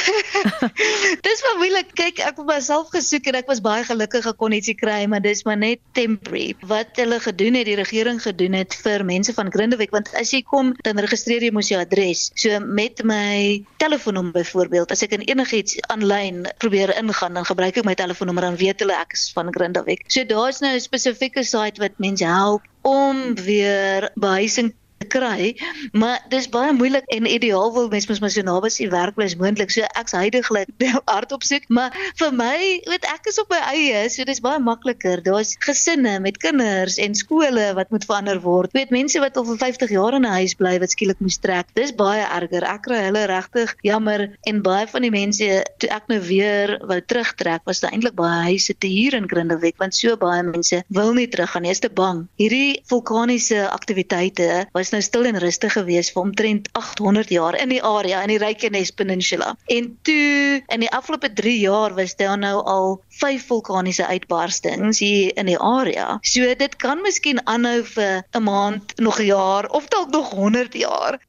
dis maar moeilik. Kyk, ek het myself gesoek en ek was baie gelukkig ek kon ietsie kry, maar dis maar net temporary. Wat hulle gedoen het, die regering gedoen het vir mense van Grindewek, want as jy kom, dan registreer jy mos jou adres. So met my telefoonnommer byvoorbeeld, as ek in enigiets aanlyn probeer ingaan, dan gebruik ek my telefoonnommer en weet hulle ek is van Grindewek. So daar's nou 'n spesifieke site wat mense help om weer behuising kry, maar dis baie moeilik en ideaal wil mens mos maar so naby sy werk bly as moontlik. So ek's heidaglik hard op soek, maar vir my, weet ek is op my eie, so dis baie makliker. Daar's gesinne met kinders en skole wat moet verander word. Weet mense wat al vir 50 jaar in 'n huis bly wat skielik moet trek. Dis baie erger. Ek kry hulle regtig jammer en baie van die mense toe ek nou weer wou terugtrek, was daar eintlik baie huise te huur in Grindelwald want so baie mense wil nie teruggaan nie. Is te bang. Hierdie vulkaniese aktiwiteite was nou stil en rustig geweest vir omtrent 800 jaar in die area in die Reykjanes Peninsula. En toe in die afgelope 3 jaar was daar nou al 5 vulkaniese uitbarstings hier in die area. So dit kan miskien aanhou vir 'n maand, nog 'n jaar of dalk nog 100 jaar.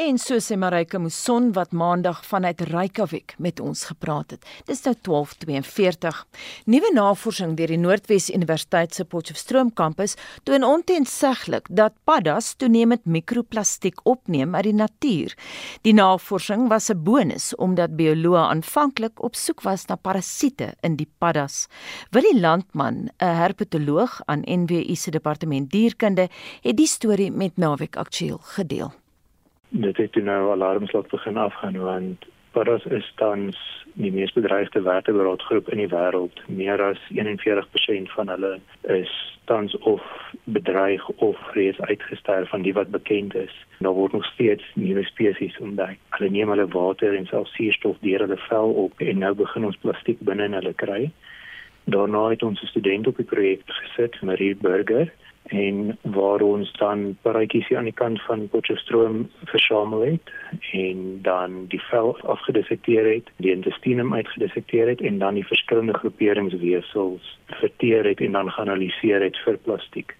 En so sê Marika Muson wat maandag vanuit Reykjavik met ons gepraat het. Dis nou 12:42. Nuwe navorsing deur die Noordwes Universiteit se Potchefstroom kampus toon ontensiglik dat paddas toenemend mikroplastiek opneem uit die natuur. Die navorsing was 'n bonus omdat bioloë aanvanklik op soek was na parasiete in die paddas. Willie Landman, 'n herpetoloog aan NWU se departement dierkunde, het die storie met Naweek Aktueel gedeel dit het toe nou alarmslag begin afgaan want paddas is tans die mees bedreigde vertebraatgroep in die wêreld. Meer as 41% van hulle is tans of bedreig of reeds uitgesterf van die wat bekend is. Daar word nog steeds nuwe spesies ontdek. Hulle neem hulle water en selfs suurstof deur hulle vel op en nou begin ons plastiek binne in hulle kry. Daarna het ons 'n student op die projek gesit, Marie Burger en waar ons dan paraatjies hier aan die kant van Potchefstroom versamel het en dan die vel afgedissekteer het, die intestinum uitgedissekteer het en dan die verskillende groeperingsweefsels verteer het en dan geanaliseer het vir plastiek.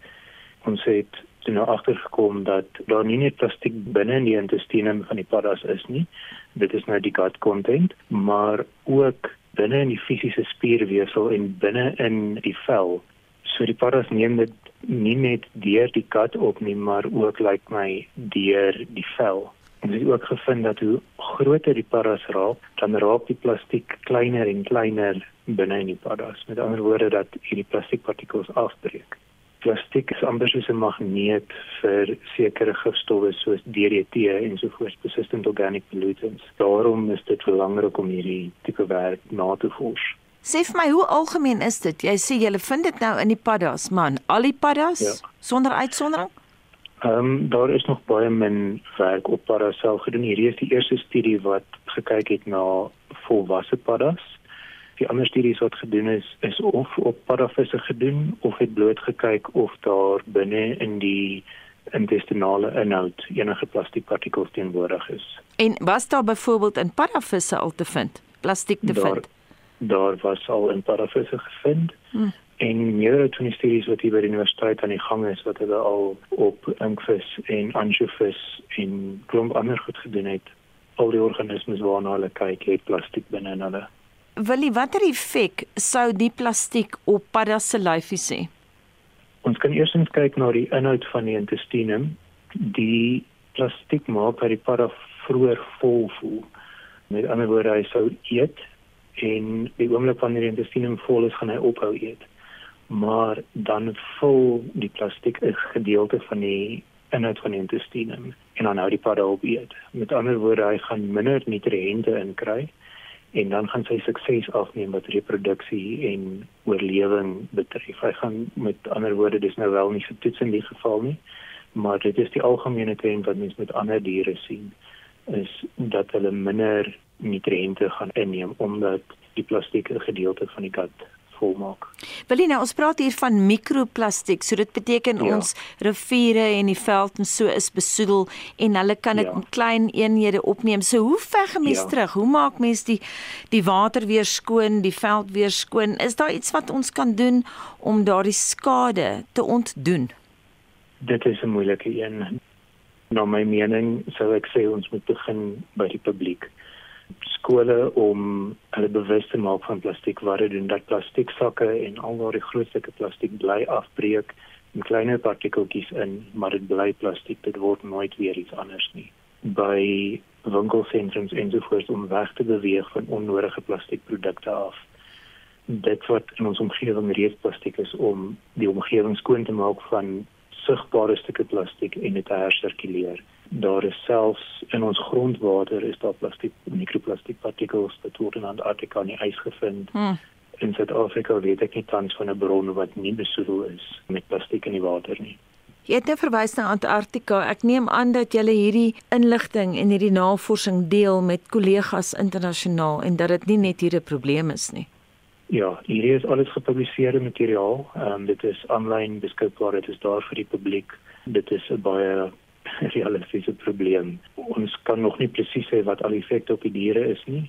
Ons het toe nou agtergekom dat daar nie net plastiek binne in die intestinum van die paddas is nie. Dit is nou die gut content, maar ook binne in die fisiese spierweefsel en binne in die vel. So die paddas neem dit nie net deur die kat op nie, maar ook lyk like my deur die vel. Ons het ook gevind dat hoe groter die paddas raak, dan raak die plastiek kleiner en kleiner binne in die paddas. Met ander woorde dat hierdie plastiekpartikels afbreek. Plastiek is amper soos 'n magneet vir sekere gifstowwe soos DDT en sovoorts, persistent organic pollutants. Daarom is dit belangrik om hierdie tipe werk na te vors. Sê vir my, hoe algemeen is dit? Jy sê jy vind dit nou in die paddas, man. Al die paddas ja. sonder uitsondering? Ehm um, daar is nog baie min werk op paddas self gedoen. Hierdie is die eerste studie wat gekyk het na volwasse paddas. Die ander studies wat gedoen is is of op paddavisse gedoen of het bloot gekyk of daar binne in die intestinale inhoud enige plastiekpartikels teenwoordig is. En was daar byvoorbeeld in paddavisse al te vind? Plastiek te daar, vind? Daar was al in paddavisse gevind. Hmm. En meerdere die studies wat hier by die universiteit aan die gang is wat hulle al op inkvis en ansjovis en klomp ander goed gedoen het, al die organismes waarna hulle kyk, het plastiek binne in hulle. Willie, watter effek sou die plastiek op paddas se lyfies hê? Ons kan eers kyk na die inhoud van die intestinum. Die plastiek maak dat die padda vroeër vol voel. Met ander woorde, hy sou eet en die oomblik wanneer die intestinum vol is, gaan hy ophou eet. Maar dan vul die plastiek 'n gedeelte van die inhoud van die intestinum en dan hou die padda op eet. Met ander woorde, hy gaan minder nutriënte inkry en dan gaan sy sukses afneem wat reproduksie en oorlewing betref. Hy gaan met ander woorde, dis nou wel nie getoets in die geval nie, maar dit is die algemene trend wat mens met ander diere sien is dat hulle minder nutriënte gaan inneem omdat die plastiek 'n gedeelte van die gut volmaak. Belina, ons praat hier van mikroplastiek, so dit beteken ja. ons riviere en die veld en so is besoedel en hulle kan dit ja. in klein eenhede opneem. So hoe veg 'n mens ja. terug? Hoe maak mens die die water weer skoon, die veld weer skoon? Is daar iets wat ons kan doen om daardie skade te ontdoen? Dit is 'n moeilike een. Na my mening sou ek sê ons moet begin by die publiek skole om hulle bewus te maak van plastiek wat doen dat plastiek sakke en al daardie groot stukke plastiek bly afbreek in kleiner partikeltjies in maar dit bly plastiek. Dit word nooit weer iets anders nie. By winkelsentrums en sovoorts om weg te beweeg van onnodige plastiekprodukte af. Dit wat in ons omgewing reeds plastiek is om die omgewing skoon te maak van sigbare stukke plastiek en dit hersirkuleer. Daar is selfs in ons grondwater is daar plastiek mikroplastiekpartikels wat word in Antarktika in die ys gevind. Hmm. In Suid-Afrika weet ek nie tans van 'n bron wat nie besoedel is met plastiek in die water nie. Jy het nou verwys na Antarktika. Ek neem aan dat jy hierdie inligting en hierdie navorsing deel met kollegas internasionaal en dat dit nie net hier 'n probleem is nie. Ja, hier is alles gepubliseerde materiaal. Ehm um, dit is aanlyn beskikbaar. Dit is daar vir die publiek. Dit is 'n baie realistiese probleem. Ons kan nog nie presies sê wat al die effekte op die diere is nie.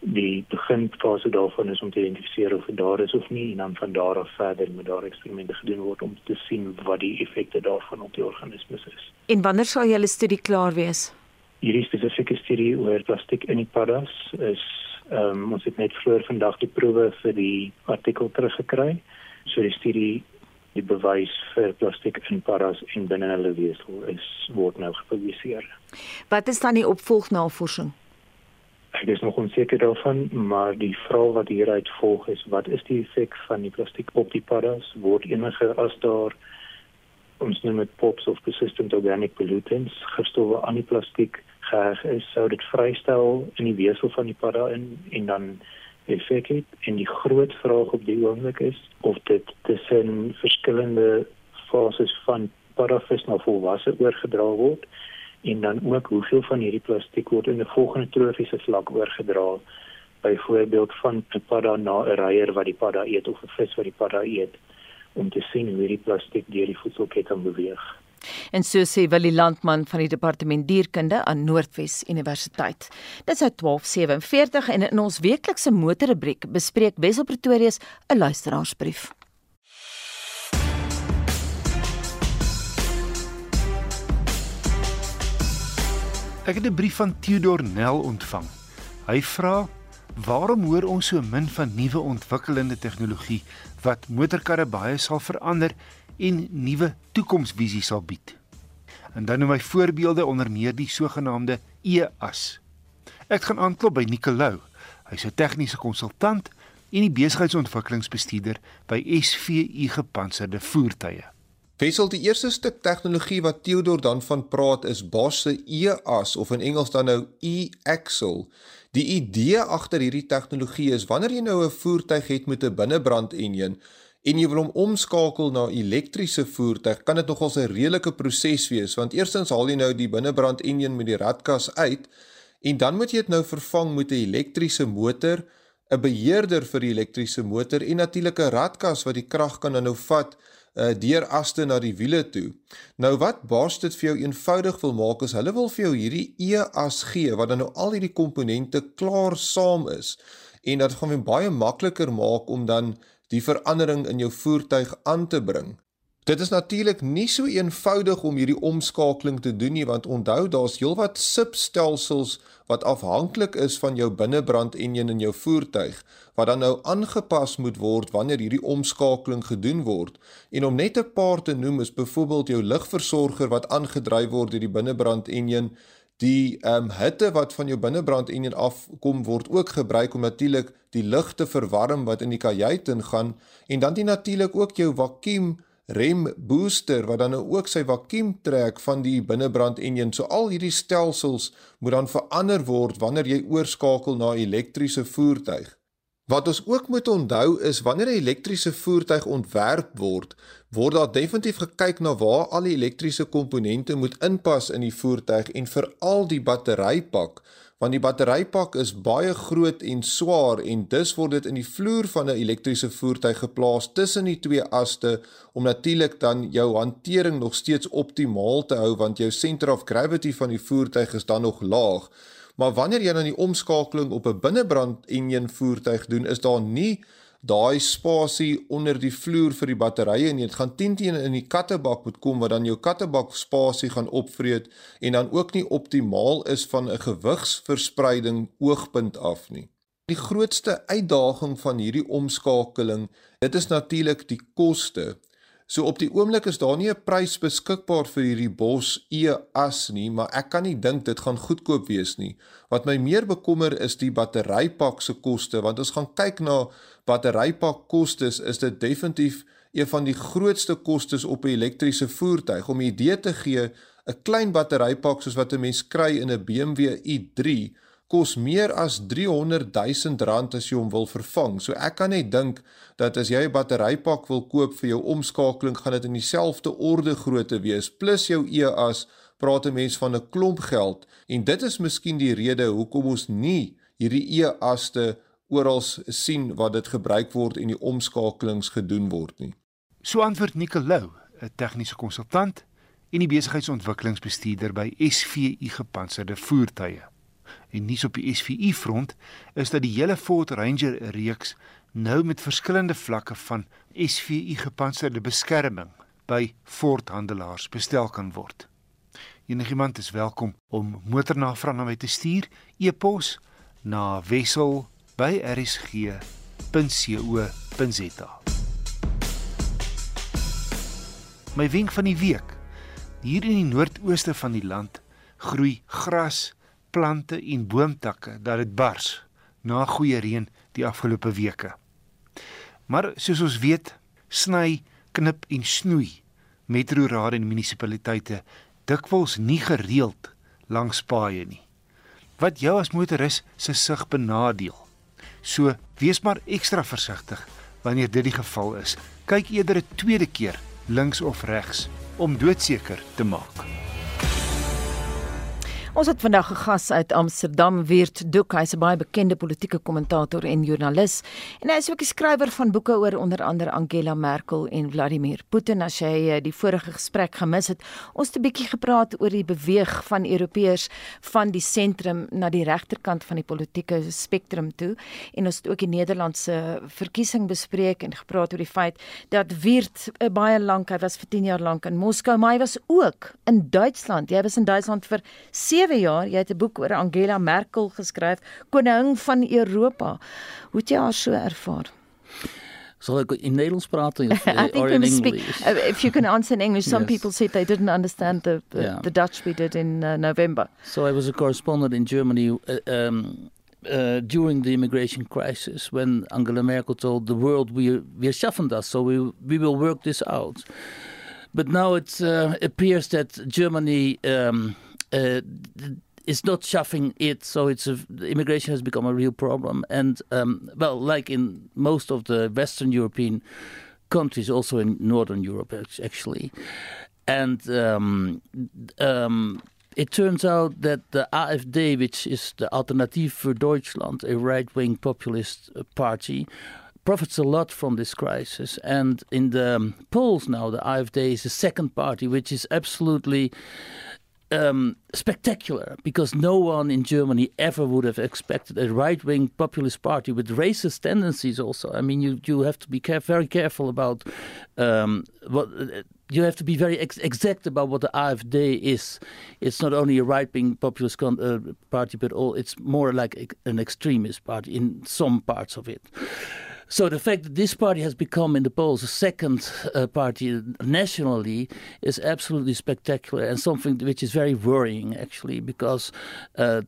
Die beginfase daarvan is om te identifiseer of daar is of nie en dan van daar af verder met daar eksperimente gedoen word om te sien wat die effekte daarvan op die organismes is. En wanneer sal julle studie klaar wees? Hierdie spesifieke studie oor plastiek in die paddas is Ehm um, ons het net vroeër vandag die proewe vir die artikel teruggekry. So die studie die bewys vir plastiek in paras en binne hulle wesel is word nou gepubliseer. Wat is dan die opvolgnavorsing? Ek is nog onseker daarvan, maar die vraag wat hieruit volg is wat is die effek van die plastiek op die paras? Word enige as daar ons noem dit POPs of persistent organic pollutants gestowwe aan die plastiek geheg is, sou dit vrystel in die wesel van die padda in en dan effek het en die groot vraag op die oomblik is of dit tussen verskillende fases van paddavis na volwasse oorgedra word en dan ook hoeveel van hierdie plastiek word in 'n volgende trofiese vlak oorgedra byvoorbeeld van 'n padda na 'n reier wat die padda eet of 'n vis wat die padda eet om te sien hoe hierdie plastiek deur die voedselketting beweeg. En so sê Willie Landman van die departement dierkunde aan Noordwes Universiteit. Dit is 12:47 en in ons weeklikse motorrubriek bespreek Wessel Pretorius 'n luisteraarsbrief. Ek het 'n brief van Theodor Nel ontvang. Hy vra: "Waarom hoor ons so min van nuwe ontwikkelende tegnologie wat motorkarre baie sal verander en nuwe toekomsvisie sal bied. En dan noem hy voorbeelde onder meer die sogenaamde E-as. Ek gaan aanklop by Nicolou. Hy's 'n tegniese konsultant en die besigheidsontwikkelingsbestuurder by SVU Gepantserde Voertuie. Wessel die eerste stuk tegnologie wat Theodor dan van praat is Bosch se E-as of in Engels dan nou E-axle. Die idee agter hierdie tegnologie is wanneer jy nou 'n voertuig het met 'n binnebrand enjin, en jy wil hom omskakel na elektriese voertuig, kan dit nogals 'n redelike proses wees want eerstens haal jy nou die binnebrand enjin met die radkas uit en dan moet jy dit nou vervang met 'n elektriese motor, 'n beheerder vir die elektriese motor en natuurlik 'n radkas wat die krag kan nou vat uh, deur aste na die wiele toe. Nou wat Bosch dit vir jou eenvoudig wil maak is hulle wil vir jou hierdie E-as gee wat dan nou al hierdie komponente klaar saam is en dit gaan baie makliker maak om dan die verandering in jou voertuig aan te bring. Dit is natuurlik nie so eenvoudig om hierdie omskakeling te doen nie want onthou daar's heelwat substelsels wat afhanklik is van jou binnebrand enjin in jou voertuig wat dan nou aangepas moet word wanneer hierdie omskakeling gedoen word. En om net 'n paar te noem is byvoorbeeld jou ligversorger wat aangedryf word deur die binnebrand enjin Die ehm um, hitte wat van jou binnebrand enjin afkom word ook gebruik om natuurlik die lug te verwarm wat in die kajuit ingaan en dan die natuurlik ook jou vakuum rem booster wat dan nou ook sy vakuum trek van die binnebrand enjin. So al hierdie stelsels moet dan verander word wanneer jy oorskakel na elektriese voertuig. Wat ons ook moet onthou is wanneer 'n elektriese voertuig ontwerp word, word daar definitief gekyk na waar al die elektriese komponente moet inpas in die voertuig en veral die batterypak, want die batterypak is baie groot en swaar en dus word dit in die vloer van 'n elektriese voertuig geplaas tussen die twee aste om natuurlik dan jou hantering nog steeds optimaal te hou want jou center of gravity van die voertuig is dan nog laag. Maar wanneer jy dan die omskakeling op 'n binnebrand enjin voertuig doen, is daar nie daai spasie onder die vloer vir die batterye nie. Dit gaan teen teen in die kattebak moet kom wat dan jou kattebak spasie gaan opvreet en dan ook nie optimaal is van 'n gewigsverspreiding oogpunt af nie. Die grootste uitdaging van hierdie omskakeling, dit is natuurlik die koste. So op die oomblik is daar nie 'n prys beskikbaar vir hierdie bos E-as nie, maar ek kan nie dink dit gaan goedkoop wees nie. Wat my meer bekommer is die batterypak se koste, want ons gaan kyk na batterypak kostes, is dit definitief een van die grootste kostes op 'n elektriese voertuig om 'n idee te gee 'n klein batterypak soos wat 'n mens kry in 'n BMW i3 kos meer as 300 000 rand as jy hom wil vervang. So ek kan net dink dat as jy 'n batterypak wil koop vir jou omskakeling, gaan dit in dieselfde orde grootte wees plus jou EAS praat 'n mens van 'n klomp geld en dit is miskien die rede hoekom ons nie hierdie EASte oral sien waar dit gebruik word en die omskakelings gedoen word nie. So antwoord Nicolou, 'n tegniese konsultant en die besigheidsontwikkelingsbestuurder by SVU gepantserde voertuie. En nuus op die SVU front is dat die hele Ford Ranger reeks nou met verskillende vlakke van SVU gepantserde beskerming by Ford handelaars bestel kan word. Enigiemand is welkom om motornavrae na my te stuur e-pos na wissel@rsg.co.za. My wenk van die week. Hier in die noordooste van die land groei gras, plante en boomtakke dat dit bars na goeie reën die afgelope weke. Maar soos ons weet, sny, knip en snoei metrorade en munisipaliteite dikwels nie gereeld langs paaie nie. Wat jou as motoris se sig benadeel. So, wees maar ekstra versigtig wanneer dit die geval is. Kyk eerder 'n tweede keer links of regs om doodseker te maak. Ons het vandag 'n gas uit Amsterdam, Wiert Doek. Hy's 'n baie bekende politieke kommentator en joernalis. En hy is ook die skrywer van boeke oor onder andere Angela Merkel en Vladimir Putin. As jy eh, die vorige gesprek gemis het, ons het 'n bietjie gepraat oor die beweeg van Europeërs van die sentrum na die regterkant van die politieke spektrum toe. En ons het ook die Nederlandse verkiesing bespreek en gepraat oor die feit dat Wiert eh, baie lank, hy was vir 10 jaar lank in Moskou, maar hy was ook in Duitsland. Hy was in Duitsland vir 7 jaar, jy het 'n boek oor Angela Merkel geskryf, koningin van Europa. Hoe het jy haar so ervaar? Sal ek in Nederlands praat of or in English? Uh, if you can answer in English, some yes. people said they didn't understand the the, yeah. the Dutch we did in uh, November. So I was a correspondent in Germany uh, um, uh, during the immigration crisis when Angela Merkel told the world we we schaffen das, so we we will work this out. But now it uh, appears that Germany um, uh, it's not shoving it, so it's a, immigration has become a real problem. And um, well, like in most of the Western European countries, also in Northern Europe, actually, and um, um, it turns out that the AfD, which is the Alternative für Deutschland, a right-wing populist uh, party, profits a lot from this crisis. And in the polls now, the AfD is the second party, which is absolutely um, spectacular because no one in Germany ever would have expected a right wing populist party with racist tendencies, also. I mean, you, you have to be care- very careful about um, what. Uh, you have to be very ex- exact about what the AfD is. It's not only a right-wing populist con- uh, party, but all it's more like an extremist party in some parts of it. So the fact that this party has become in the polls a second uh, party nationally is absolutely spectacular and something which is very worrying actually because uh,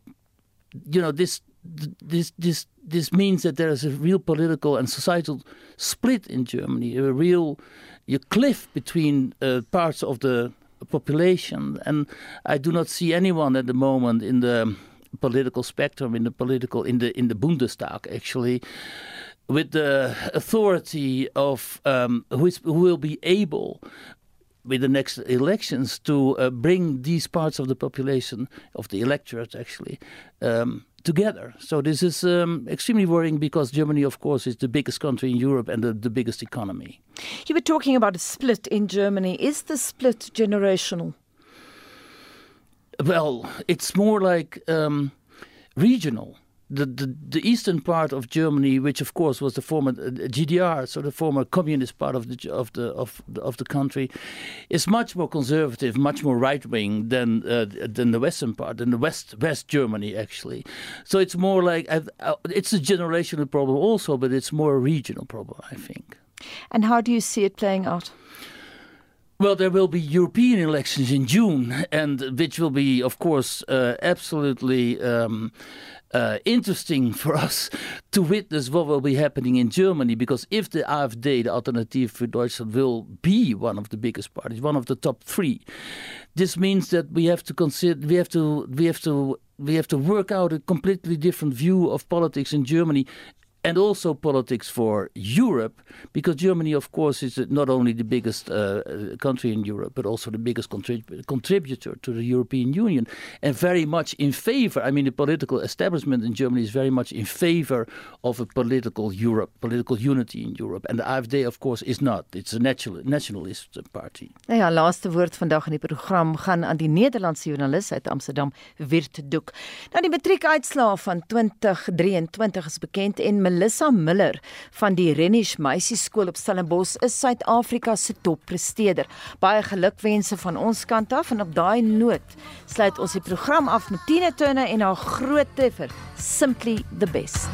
you know this this this this means that there is a real political and societal split in Germany, a real a cliff between uh, parts of the population, and I do not see anyone at the moment in the political spectrum, in the political in the in the Bundestag actually with the authority of um, who, is, who will be able with the next elections to uh, bring these parts of the population of the electorate actually um, together. So this is um, extremely worrying because Germany, of course, is the biggest country in Europe and the, the biggest economy. You were talking about a split in Germany. Is the split generational? Well, it's more like um, regional the, the, the eastern part of Germany, which of course was the former uh, GDR, so the former communist part of the of the of the, of the country, is much more conservative, much more right wing than uh, than the western part, than the west West Germany actually. So it's more like uh, it's a generational problem also, but it's more a regional problem, I think. And how do you see it playing out? Well, there will be European elections in June, and which will be, of course, uh, absolutely um, uh, interesting for us to witness what will be happening in Germany. Because if the AfD, the Alternative for Deutschland, will be one of the biggest parties, one of the top three, this means that we have to consider, we have to, we have to. We have to work out a completely different view of politics in Germany and also politics for Europe, because Germany, of course, is not only the biggest uh, country in Europe, but also the biggest contrib- contributor to the European Union, and very much in favor. I mean, the political establishment in Germany is very much in favor of a political Europe, political unity in Europe, and the AfD, of course, is not. It's a national, nationalist party. Ja, laaste woord vandag in die program gaan aan die Nederlandse joernalis uit Amsterdam, Wirt Doek. Nou die matriekuitslae van 2023 is bekend en Melissa Miller van die Renish Meisieskool op Stellenbosch is Suid-Afrika se toppresteerder. Baie gelukwense van ons kant af en op daai noot sluit ons die program af met Tina Turner en haar groot treffer Simply the Best.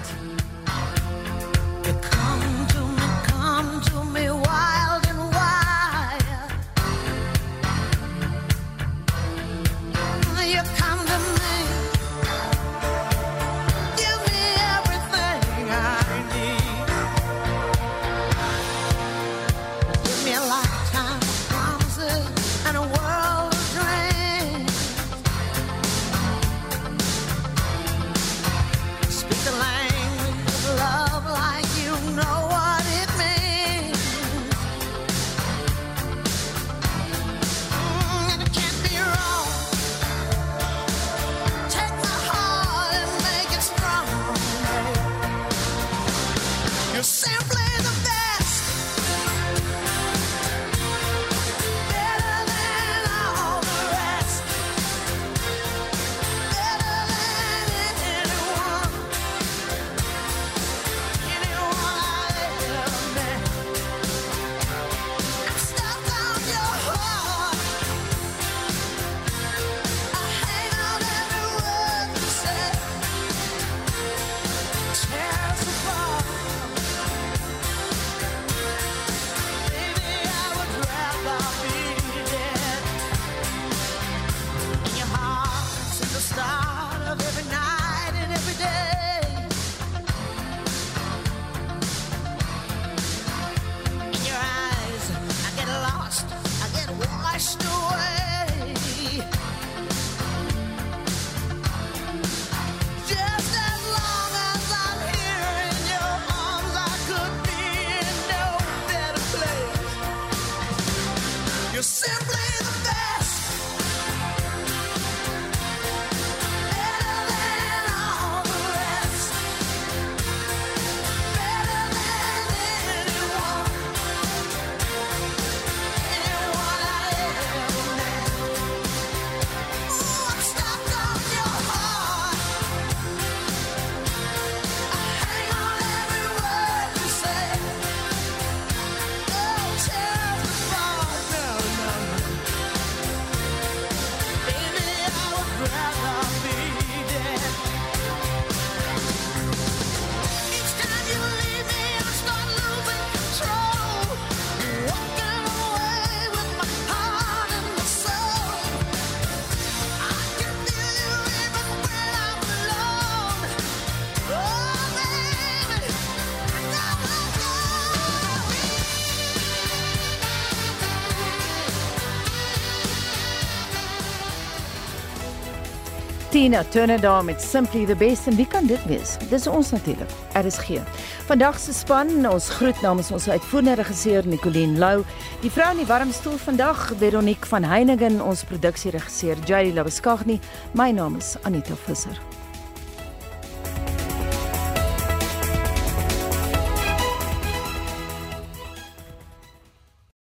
Tina Turner daar met Simply the Best en wie kan dit wees? Dis ons natuurlik. RSG. Vandag se span, ons groet namens ons uitvoerende regisseur Nicoline Lou, die vrou in die warm stoel vandag, Veronique van Heiningen, ons produksieregisseur Jady Labuskaghni. My naam is Anita Visser.